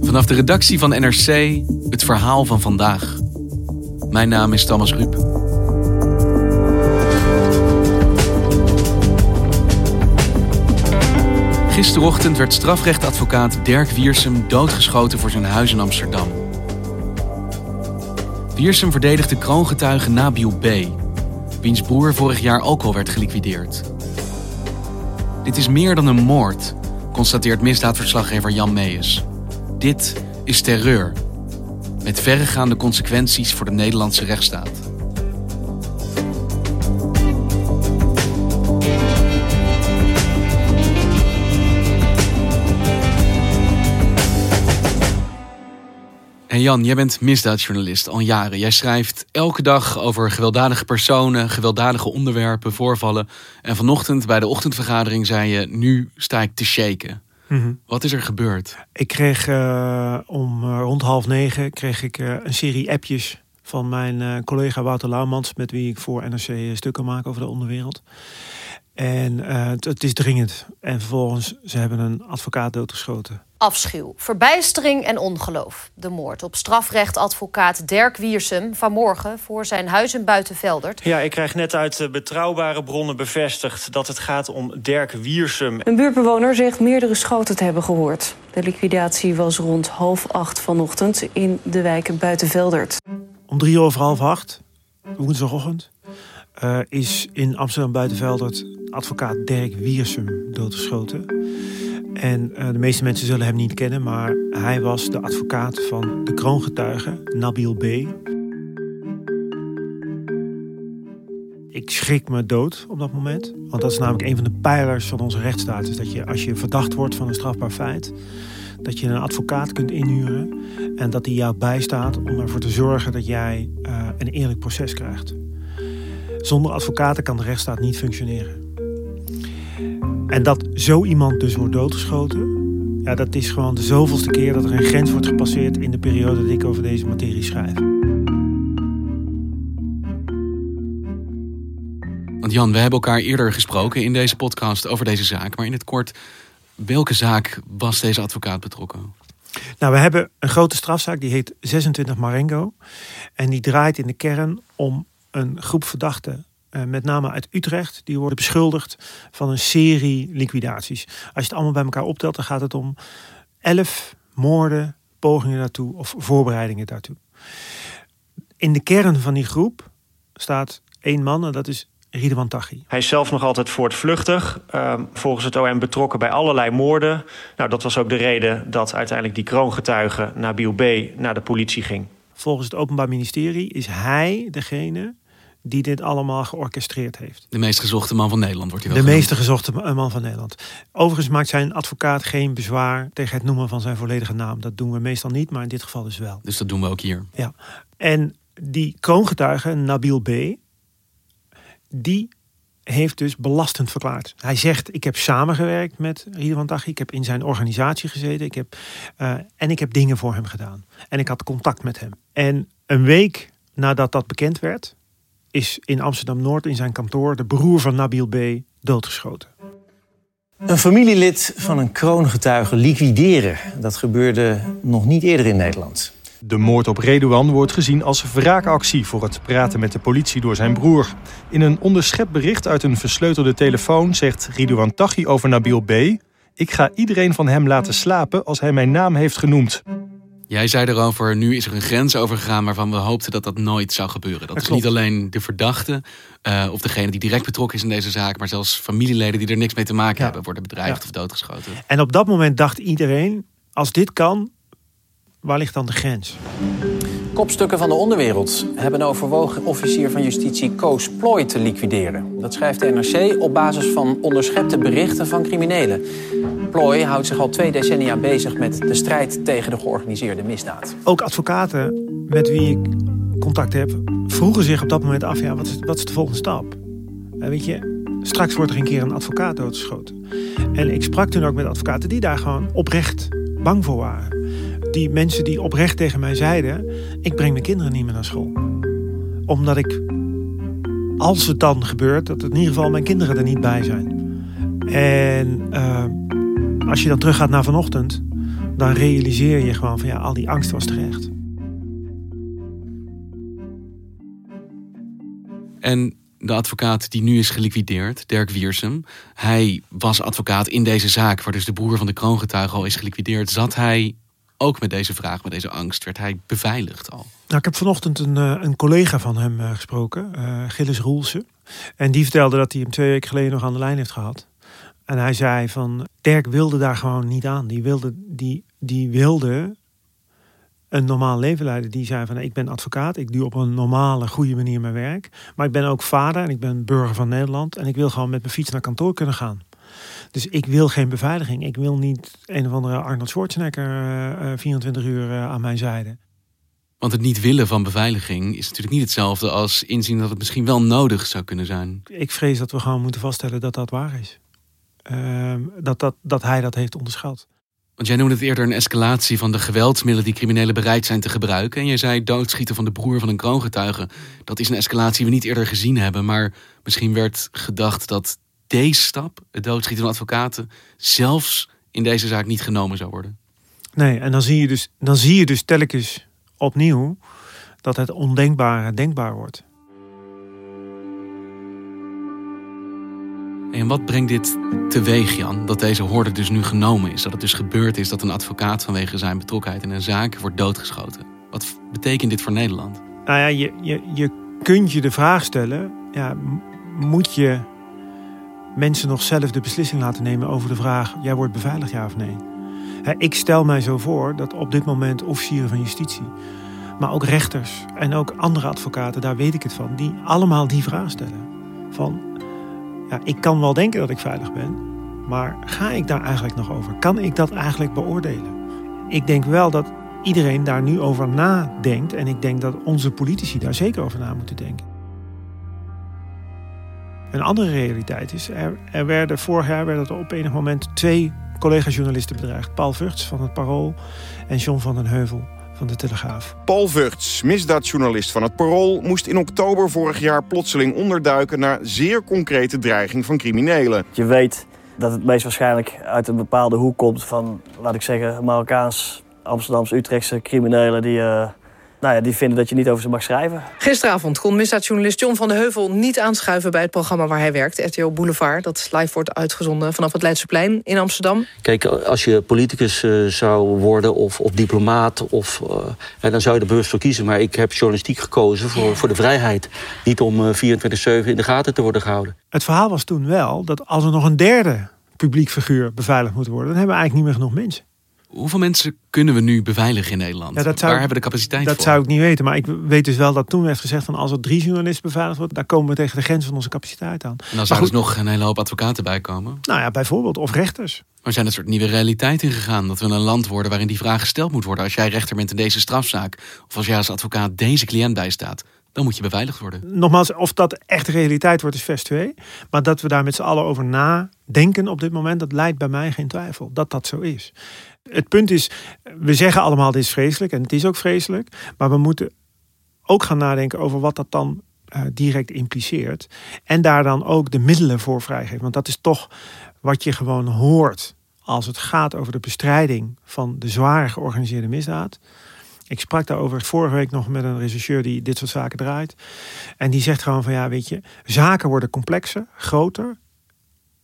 Vanaf de redactie van NRC het verhaal van vandaag. Mijn naam is Thomas Ruip. Gisterochtend werd strafrechtadvocaat Dirk Wiersum doodgeschoten voor zijn huis in Amsterdam. Wiersum verdedigde kroongetuige Nabil B., wiens broer vorig jaar ook al werd geliquideerd. Dit is meer dan een moord, constateert misdaadverslaggever Jan Meijers. Dit is terreur, met verregaande consequenties voor de Nederlandse rechtsstaat. Jan, jij bent misdaadjournalist al jaren. Jij schrijft elke dag over gewelddadige personen, gewelddadige onderwerpen, voorvallen. En vanochtend bij de ochtendvergadering zei je: Nu sta ik te shaken. Mhm. Wat is er gebeurd? Ik kreeg uh, om uh, rond half negen kreeg ik uh, een serie appjes van mijn collega Wouter Laumans, met wie ik voor NRC stukken maak over de onderwereld. En het, het is dringend. En vervolgens, ze hebben een advocaat doodgeschoten. Afschuw, verbijstering en ongeloof. De moord op strafrechtadvocaat Dirk Wiersum vanmorgen voor zijn huis in Buitenveldert. Ja, ik krijg net uit betrouwbare bronnen bevestigd dat het gaat om Dirk Wiersum. Een buurtbewoner zegt meerdere schoten te hebben gehoord. De liquidatie was rond half acht vanochtend in de wijk Buitenveldert. Om drie over half acht, woensdagochtend, uh, is in Amsterdam Buitenveldert advocaat Dirk Wiersum doodgeschoten. En uh, de meeste mensen zullen hem niet kennen, maar hij was de advocaat van de kroongetuige Nabil B. Ik schrik me dood op dat moment. Want dat is namelijk een van de pijlers van onze rechtsstaat. Is dat je als je verdacht wordt van een strafbaar feit, dat je een advocaat kunt inhuren. En dat die jou bijstaat om ervoor te zorgen dat jij uh, een eerlijk proces krijgt. Zonder advocaten kan de rechtsstaat niet functioneren. En dat zo iemand dus wordt doodgeschoten, ja, dat is gewoon de zoveelste keer dat er een grens wordt gepasseerd in de periode dat ik over deze materie schrijf. Want Jan, we hebben elkaar eerder gesproken in deze podcast over deze zaak. Maar in het kort, welke zaak was deze advocaat betrokken? Nou, we hebben een grote strafzaak, die heet 26 Marengo. En die draait in de kern om een groep verdachten uh, met name uit Utrecht, die worden beschuldigd van een serie liquidaties. Als je het allemaal bij elkaar optelt, dan gaat het om elf moorden, pogingen daartoe of voorbereidingen daartoe. In de kern van die groep staat één man en dat is Ridwan Taghi. Hij is zelf nog altijd voortvluchtig. Uh, volgens het OM betrokken bij allerlei moorden. Nou, dat was ook de reden dat uiteindelijk die kroongetuige Nabil B. naar de politie ging. Volgens het Openbaar Ministerie is hij degene die dit allemaal georchestreerd heeft. De meest gezochte man van Nederland wordt hij wel De meest gezochte man van Nederland. Overigens maakt zijn advocaat geen bezwaar tegen het noemen van zijn volledige naam. Dat doen we meestal niet, maar in dit geval dus wel. Dus dat doen we ook hier. Ja. En die kroongetuige, Nabil B., die heeft dus belastend verklaard. Hij zegt, ik heb samengewerkt met Ridwan Taghi. Ik heb in zijn organisatie gezeten. Ik heb, uh, en ik heb dingen voor hem gedaan. En ik had contact met hem. En een week nadat dat bekend werd is in Amsterdam-Noord in zijn kantoor de broer van Nabil B. doodgeschoten. Een familielid van een kroongetuige liquideren. Dat gebeurde nog niet eerder in Nederland. De moord op Redouan wordt gezien als wraakactie voor het praten met de politie door zijn broer. In een onderschept bericht uit een versleutelde telefoon zegt Ridouan Taghi over Nabil B. Ik ga iedereen van hem laten slapen als hij mijn naam heeft genoemd. Jij zei erover, nu is er een grens overgegaan waarvan we hoopten dat dat nooit zou gebeuren. Dat, Dat is klopt. niet alleen de verdachte uh, of degene die direct betrokken is in deze zaak, maar zelfs familieleden die er niks mee te maken Ja. hebben, worden bedreigd Ja. of doodgeschoten. En op dat moment dacht iedereen, als dit kan, waar ligt dan de grens? Kopstukken van de onderwereld hebben overwogen officier van justitie Koos Plooi te liquideren. Dat schrijft de NRC op basis van onderschepte berichten van criminelen. Plooi houdt zich al twee decennia bezig met de strijd tegen de georganiseerde misdaad. Ook advocaten met wie ik contact heb, vroegen zich op dat moment af: ja, wat is, wat is de volgende stap? En weet je, straks wordt er een keer een advocaat doodgeschoten. En ik sprak toen ook met advocaten die daar gewoon oprecht bang voor waren die mensen die oprecht tegen mij zeiden: Ik breng mijn kinderen niet meer naar school. Omdat ik, als het dan gebeurt, dat in ieder geval mijn kinderen er niet bij zijn. En uh, als je dan teruggaat naar vanochtend, dan realiseer je gewoon van ja, al die angst was terecht. En de advocaat die nu is geliquideerd, Dirk Wiersum. Hij was advocaat in deze zaak, waar dus de broer van de kroongetuige al is geliquideerd. Zat hij ook met deze vraag, met deze angst, werd hij beveiligd al? Nou, ik heb vanochtend een, eh, een collega van hem uh, gesproken, uh, Gilles Roelsen. En die vertelde dat hij hem twee weken geleden nog aan de lijn heeft gehad. En hij zei van, Dirk wilde daar gewoon niet aan. Die wilde, die, die wilde een normaal leven leiden. Die zei van, ik ben advocaat, ik doe op een normale, goede manier mijn werk. Maar ik ben ook vader en ik ben burger van Nederland. En ik wil gewoon met mijn fiets naar kantoor kunnen gaan. Dus ik wil geen beveiliging. Ik wil niet een of andere Arnold Schwarzenegger uh, 24 uur uh, aan mijn zijde. Want het niet willen van beveiliging is natuurlijk niet hetzelfde als inzien dat het misschien wel nodig zou kunnen zijn. Ik vrees dat we gewoon moeten vaststellen dat dat waar is. Uh, dat, dat, dat hij dat heeft onderschat. Want jij noemde het eerder een escalatie van de geweldsmiddelen die criminelen bereid zijn te gebruiken. En je zei doodschieten van de broer van een kroongetuige. Dat is een escalatie die we niet eerder gezien hebben. Maar misschien werd gedacht dat deze stap, het doodschieten van advocaten, zelfs in deze zaak niet genomen zou worden. Nee, en dan zie je dus, dan zie je dus telkens opnieuw dat het ondenkbare denkbaar wordt. En wat brengt dit teweeg, Jan? Dat deze horde dus nu genomen is. Dat het dus gebeurd is dat een advocaat vanwege zijn betrokkenheid in een zaak wordt doodgeschoten. Wat betekent dit voor Nederland? Nou ja, je, je, je kunt je de vraag stellen: ja, moet je mensen nog zelf de beslissing laten nemen over de vraag: jij wordt beveiligd, ja of nee? Ik stel mij zo voor dat op dit moment officieren van justitie, maar ook rechters en ook andere advocaten, daar weet ik het van, die allemaal die vraag stellen. Van, ja, ik kan wel denken dat ik veilig ben, maar ga ik daar eigenlijk nog over? Kan ik dat eigenlijk beoordelen? Ik denk wel dat iedereen daar nu over nadenkt en ik denk dat onze politici daar zeker over na moeten denken. Een andere realiteit is, er, er werden vorig jaar werden er op enig moment twee collega-journalisten bedreigd. Paul Vugts van het Parool en John van den Heuvel van de Telegraaf. Paul Vugts, misdaadjournalist van het Parool, moest in oktober vorig jaar plotseling onderduiken naar zeer concrete dreiging van criminelen. Je weet dat het meest waarschijnlijk uit een bepaalde hoek komt van, laat ik zeggen, Marokkaans, Amsterdamse, Utrechtse criminelen die. Uh, nou ja, die vinden dat je niet over ze mag schrijven. Gisteravond kon misdaadjournalist John van de Heuvel niet aanschuiven bij het programma waar hij werkt, RTO Boulevard. Dat live wordt uitgezonden vanaf het Leidseplein in Amsterdam. Kijk, als je politicus uh, zou worden of, of diplomaat, of, uh, dan zou je er bewust voor kiezen. Maar ik heb journalistiek gekozen voor, voor de vrijheid. Niet om uh, 24-7 in de gaten te worden gehouden. Het verhaal was toen wel dat als er nog een derde publiek figuur beveiligd moet worden, dan hebben we eigenlijk niet meer genoeg mensen. Hoeveel mensen kunnen we nu beveiligen in Nederland? Ja, Waar hebben we de capaciteit dat voor? zou ik niet weten. Maar ik weet dus wel dat toen werd gezegd van als er drie journalisten beveiligd worden, dan komen we tegen de grens van onze capaciteit aan. En dan zouden er nog een hele hoop advocaten bij komen. Nou ja, bijvoorbeeld. Of rechters. Maar zijn een soort nieuwe realiteit ingegaan? Dat we een land worden waarin die vraag gesteld moet worden. Als jij rechter bent in deze strafzaak, of als jij als advocaat deze cliënt bijstaat, dan moet je beveiligd worden. Nogmaals, of dat echt realiteit wordt is vers 2. Maar dat we daar met z'n allen over nadenken op dit moment, dat leidt bij mij geen twijfel dat dat zo is. Het punt is, we zeggen allemaal dit is vreselijk en het is ook vreselijk. Maar we moeten ook gaan nadenken over wat dat dan uh, direct impliceert. En daar dan ook de middelen voor vrijgeven. Want dat is toch wat je gewoon hoort als het gaat over de bestrijding van de zware georganiseerde misdaad. Ik sprak daarover vorige week nog met een regisseur die dit soort zaken draait. En die zegt gewoon van ja, weet je, zaken worden complexer, groter,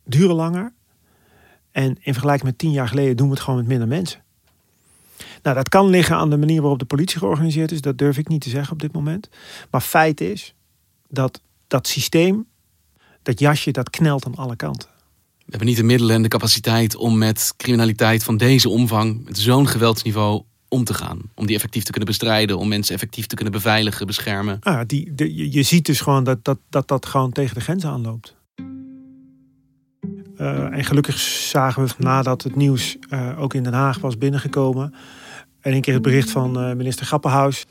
duren langer. En in vergelijking met tien jaar geleden doen we het gewoon met minder mensen. Nou, dat kan liggen aan de manier waarop de politie georganiseerd is. Dat durf ik niet te zeggen op dit moment. Maar feit is dat dat systeem, dat jasje, dat knelt aan alle kanten. We hebben niet de middelen en de capaciteit om met criminaliteit van deze omvang, met zo'n geweldsniveau, om te gaan? Om die effectief te kunnen bestrijden, om mensen effectief te kunnen beveiligen, beschermen? Ja, die, de, je ziet dus gewoon dat dat, dat dat gewoon tegen de grens aanloopt. Uh, en gelukkig zagen we nadat het nieuws uh, ook in Den Haag was binnengekomen. En een keer het bericht van uh, minister Grappenhuis.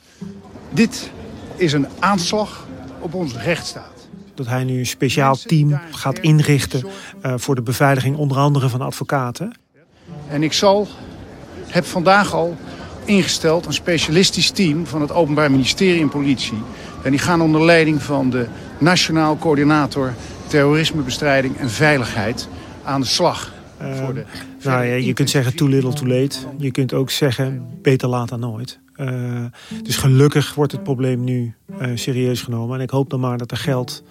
Dit is een aanslag op onze rechtsstaat. Dat hij nu een speciaal team gaat inrichten voor de beveiliging onder andere van advocaten. En ik zal, heb vandaag al ingesteld een specialistisch team van het Openbaar Ministerie en Politie. En die gaan onder leiding van de Nationaal Coördinator Terrorismebestrijding en Veiligheid aan de slag. Uh, de nou ja, je kunt zeggen too little too late. Je kunt ook zeggen beter laat dan nooit. Uh, dus gelukkig wordt het probleem nu uh, serieus genomen. En ik hoop dan maar dat er geld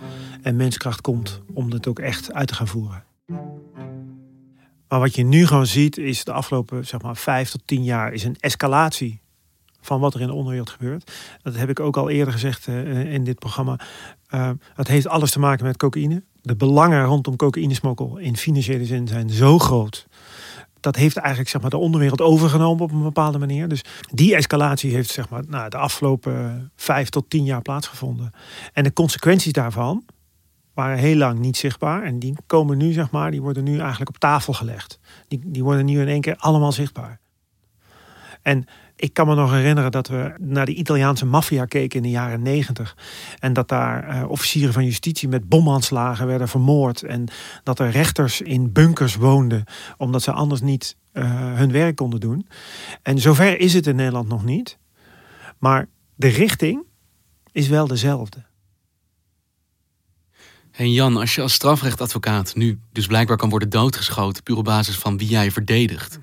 en menskracht komt om het ook echt uit te gaan voeren. Maar wat je nu gewoon ziet is de afgelopen zeg maar, vijf tot tien jaar is een escalatie van wat er in de onderwereld gebeurt. Dat heb ik ook al eerder gezegd uh, in dit programma. Het heeft alles te maken met cocaïne. De belangen rondom cocaïnesmokkel in financiële zin zijn zo groot. Dat heeft eigenlijk zeg maar, de onderwereld overgenomen op een bepaalde manier. Dus die escalatie heeft zeg maar, nou, de afgelopen vijf tot tien jaar plaatsgevonden. En de consequenties daarvan waren heel lang niet zichtbaar. En die komen nu, zeg maar, die worden nu eigenlijk op tafel gelegd. Die, die worden nu in één keer allemaal zichtbaar. En ik kan me nog herinneren dat we naar de Italiaanse maffia keken in de jaren negentig. En dat daar uh, officieren van justitie met bomaanslagen werden vermoord. En dat er rechters in bunkers woonden, omdat ze anders niet uh, hun werk konden doen. En zover is het in Nederland nog niet. Maar de richting is wel dezelfde. En Jan, als je als strafrechtadvocaat nu dus blijkbaar kan worden doodgeschoten puur op basis van wie jij verdedigt.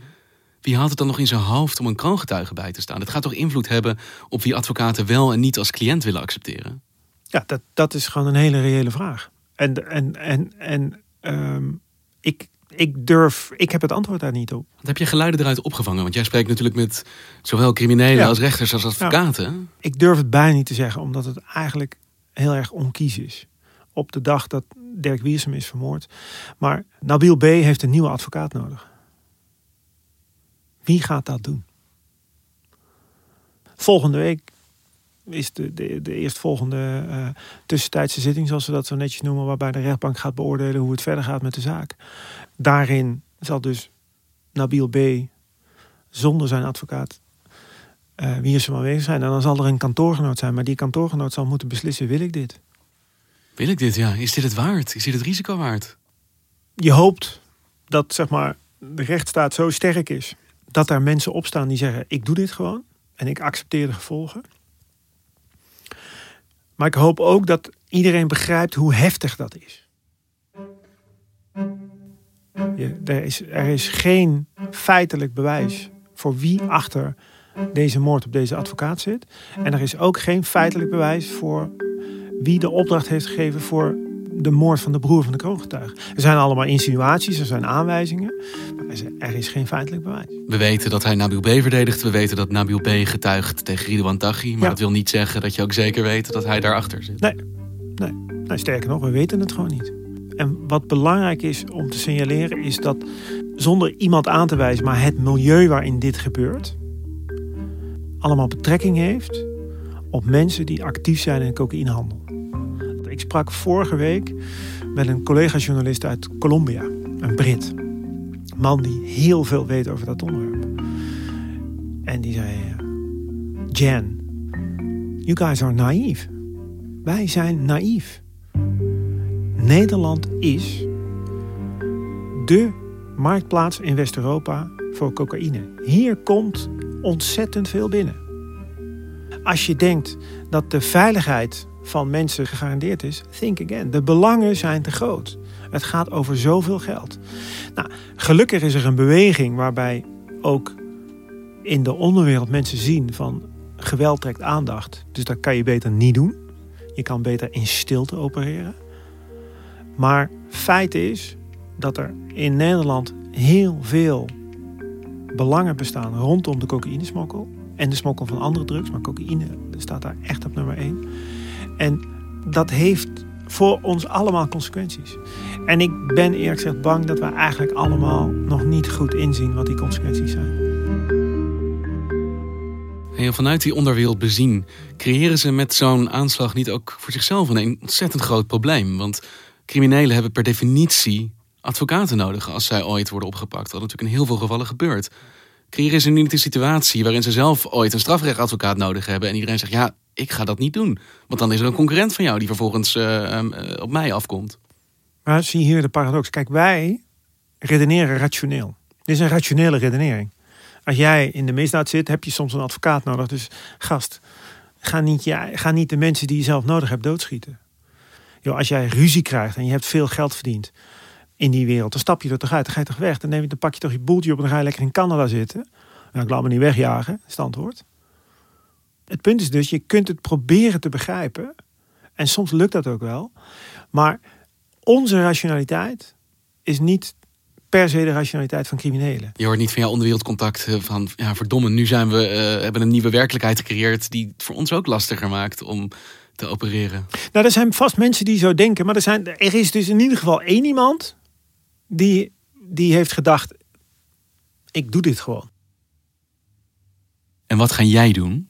Wie haalt het dan nog in zijn hoofd om een kroongetuige bij te staan? Het gaat toch invloed hebben op wie advocaten wel en niet als cliënt willen accepteren? Ja, dat, dat is gewoon een hele reële vraag. En, en, en, en um, ik, ik durf, ik heb het antwoord daar niet op. Want heb je geluiden eruit opgevangen? Want jij spreekt natuurlijk met zowel criminelen ja. als rechters als advocaten. Ik durf het bijna niet te zeggen, omdat het eigenlijk heel erg onkies is. Op de dag dat Dirk Wiersum is vermoord. Maar Nabil B. heeft een nieuwe advocaat nodig. Wie gaat dat doen? Volgende week is de, de, de eerstvolgende uh, tussentijdse zitting, zoals we dat zo netjes noemen, waarbij de rechtbank gaat beoordelen hoe het verder gaat met de zaak. Daarin zal dus Nabil B. zonder zijn advocaat uh, wie is er aanwezig zijn. En dan zal er een kantoorgenoot zijn, maar die kantoorgenoot zal moeten beslissen: wil ik dit? Wil ik dit, ja? Is dit het waard? Is dit het risico waard? Je hoopt dat zeg maar, de rechtsstaat zo sterk is dat er mensen opstaan die zeggen: Ik doe dit gewoon en ik accepteer de gevolgen. Maar ik hoop ook dat iedereen begrijpt hoe heftig dat is. Er, is er is geen feitelijk bewijs voor wie achter deze moord op deze advocaat zit. En er is ook geen feitelijk bewijs voor wie de opdracht heeft gegeven voor de moord van de broer van de kroongetuige. Er zijn allemaal insinuaties, er zijn aanwijzingen. Maar er is geen feitelijk bewijs. We weten dat hij Nabil B. verdedigt. We weten dat Nabil B. getuigt tegen Ridouan Taghi. Maar ja. dat wil niet zeggen dat je ook zeker weet dat hij daarachter zit. Nee, nee. nee sterker nog, we weten het gewoon niet. En wat belangrijk is om te signaleren is dat zonder iemand aan te wijzen, maar het milieu waarin dit gebeurt, allemaal betrekking heeft op mensen die actief zijn in cocaïnehandel. Sprak vorige week met een collega-journalist uit Colombia, een Brit. Man die heel veel weet over dat onderwerp. En die zei: Jan, you guys are naïef. Wij zijn naïef. Nederland is de marktplaats in West-Europa voor cocaïne. Hier komt ontzettend veel binnen. Als je denkt dat de veiligheid van mensen gegarandeerd is, think again. De belangen zijn te groot. Het gaat over zoveel geld. Nou, gelukkig is er een beweging waarbij ook in de onderwereld mensen zien van geweld trekt aandacht. Dus dat kan je beter niet doen. Je kan beter in stilte opereren. Maar feit is dat er in Nederland heel veel belangen bestaan rondom de cocaïnesmokkel. En de smokkel van andere drugs, maar cocaïne staat daar echt op nummer 1. En dat heeft voor ons allemaal consequenties. En ik ben eerlijk gezegd bang dat we eigenlijk allemaal nog niet goed inzien wat die consequenties zijn. En vanuit die onderwereld bezien, creëren ze met zo'n aanslag niet ook voor zichzelf een ontzettend groot probleem? Want criminelen hebben per definitie advocaten nodig als zij ooit worden opgepakt. Wat natuurlijk in heel veel gevallen gebeurt. Creëren ze nu niet een situatie waarin ze zelf ooit een strafrechtadvocaat nodig hebben en iedereen zegt: ja, ik ga dat niet doen. Want dan is er een concurrent van jou die vervolgens uh, uh, op mij afkomt. Maar zie hier de paradox. Kijk, wij redeneren rationeel. Dit is een rationele redenering. Als jij in de misdaad zit, heb je soms een advocaat nodig. Dus gast, ga niet, ga niet de mensen die je zelf nodig hebt doodschieten. Als jij ruzie krijgt en je hebt veel geld verdiend in die wereld, dan stap je er toch uit. Dan ga je toch weg. Dan, neem je, dan pak je toch je boeltje op en dan ga je lekker in Canada zitten. Nou, ik laat me niet wegjagen. Het punt is dus, je kunt het proberen te begrijpen. En soms lukt dat ook wel. Maar onze rationaliteit is niet per se de rationaliteit van criminelen. Je hoort niet van jouw onderwereldcontact van... ja, verdomme, nu zijn we, uh, hebben een nieuwe werkelijkheid gecreëerd... die het voor ons ook lastiger maakt om te opereren. Nou, er zijn vast mensen die zo denken. Maar er, zijn, er is dus in ieder geval één iemand... die, die heeft gedacht... ik doe dit gewoon. En wat ga jij doen?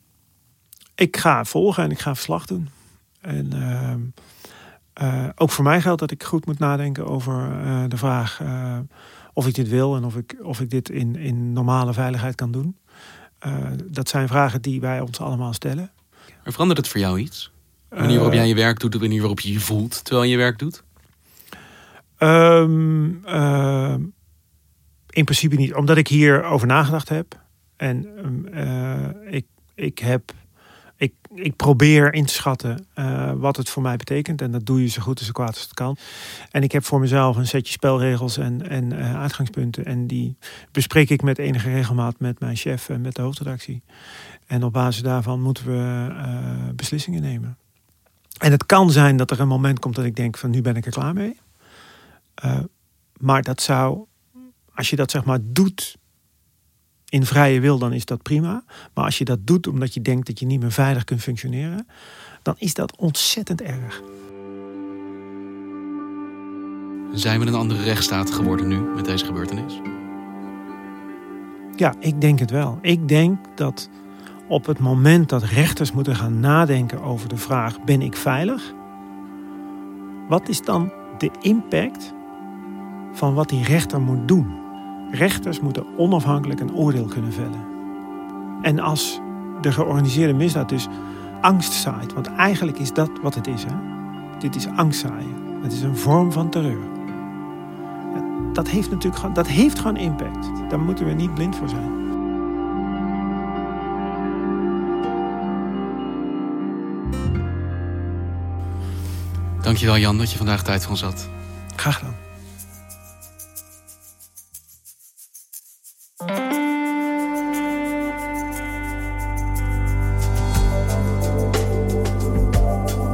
Ik ga volgen en ik ga verslag doen. En... Uh, uh, ook voor mij geldt dat ik goed moet nadenken over uh, de vraag uh, of ik dit wil en of ik, of ik dit in, in normale veiligheid kan doen. dat zijn vragen die wij ons allemaal stellen. Maar verandert het voor jou iets? De manier waarop jij je werk doet, de manier waarop je je voelt terwijl je werk doet? Um, in principe niet, omdat ik hier over nagedacht heb. En um, ik, ik heb ik, ik probeer in te schatten uh, wat het voor mij betekent. En dat doe je zo goed en zo kwaad als het kan. En ik heb voor mezelf een setje spelregels en, en uh, uitgangspunten. En die bespreek ik met enige regelmaat met mijn chef en met de hoofdredactie. En op basis daarvan moeten we uh, beslissingen nemen. En het kan zijn dat er een moment komt dat ik denk van nu ben ik er klaar mee. maar dat zou, als je dat zeg maar doet in vrije wil, dan is dat prima. Maar als je dat doet omdat je denkt dat je niet meer veilig kunt functioneren, dan is dat ontzettend erg. Zijn we een andere rechtsstaat geworden nu met deze gebeurtenis? Ja, ik denk het wel. Ik denk dat op het moment dat rechters moeten gaan nadenken over de vraag: ben ik veilig? Wat is dan de impact van wat die rechter moet doen? Rechters moeten onafhankelijk een oordeel kunnen vellen. En als de georganiseerde misdaad dus angst zaait, want eigenlijk is dat wat het is. Hè? Dit is angstzaaien. Het is een vorm van terreur. Dat heeft natuurlijk gewoon, dat heeft gewoon impact. Daar moeten we niet blind voor zijn. Dankjewel Jan dat je vandaag tijd voor ons had. Graag gedaan.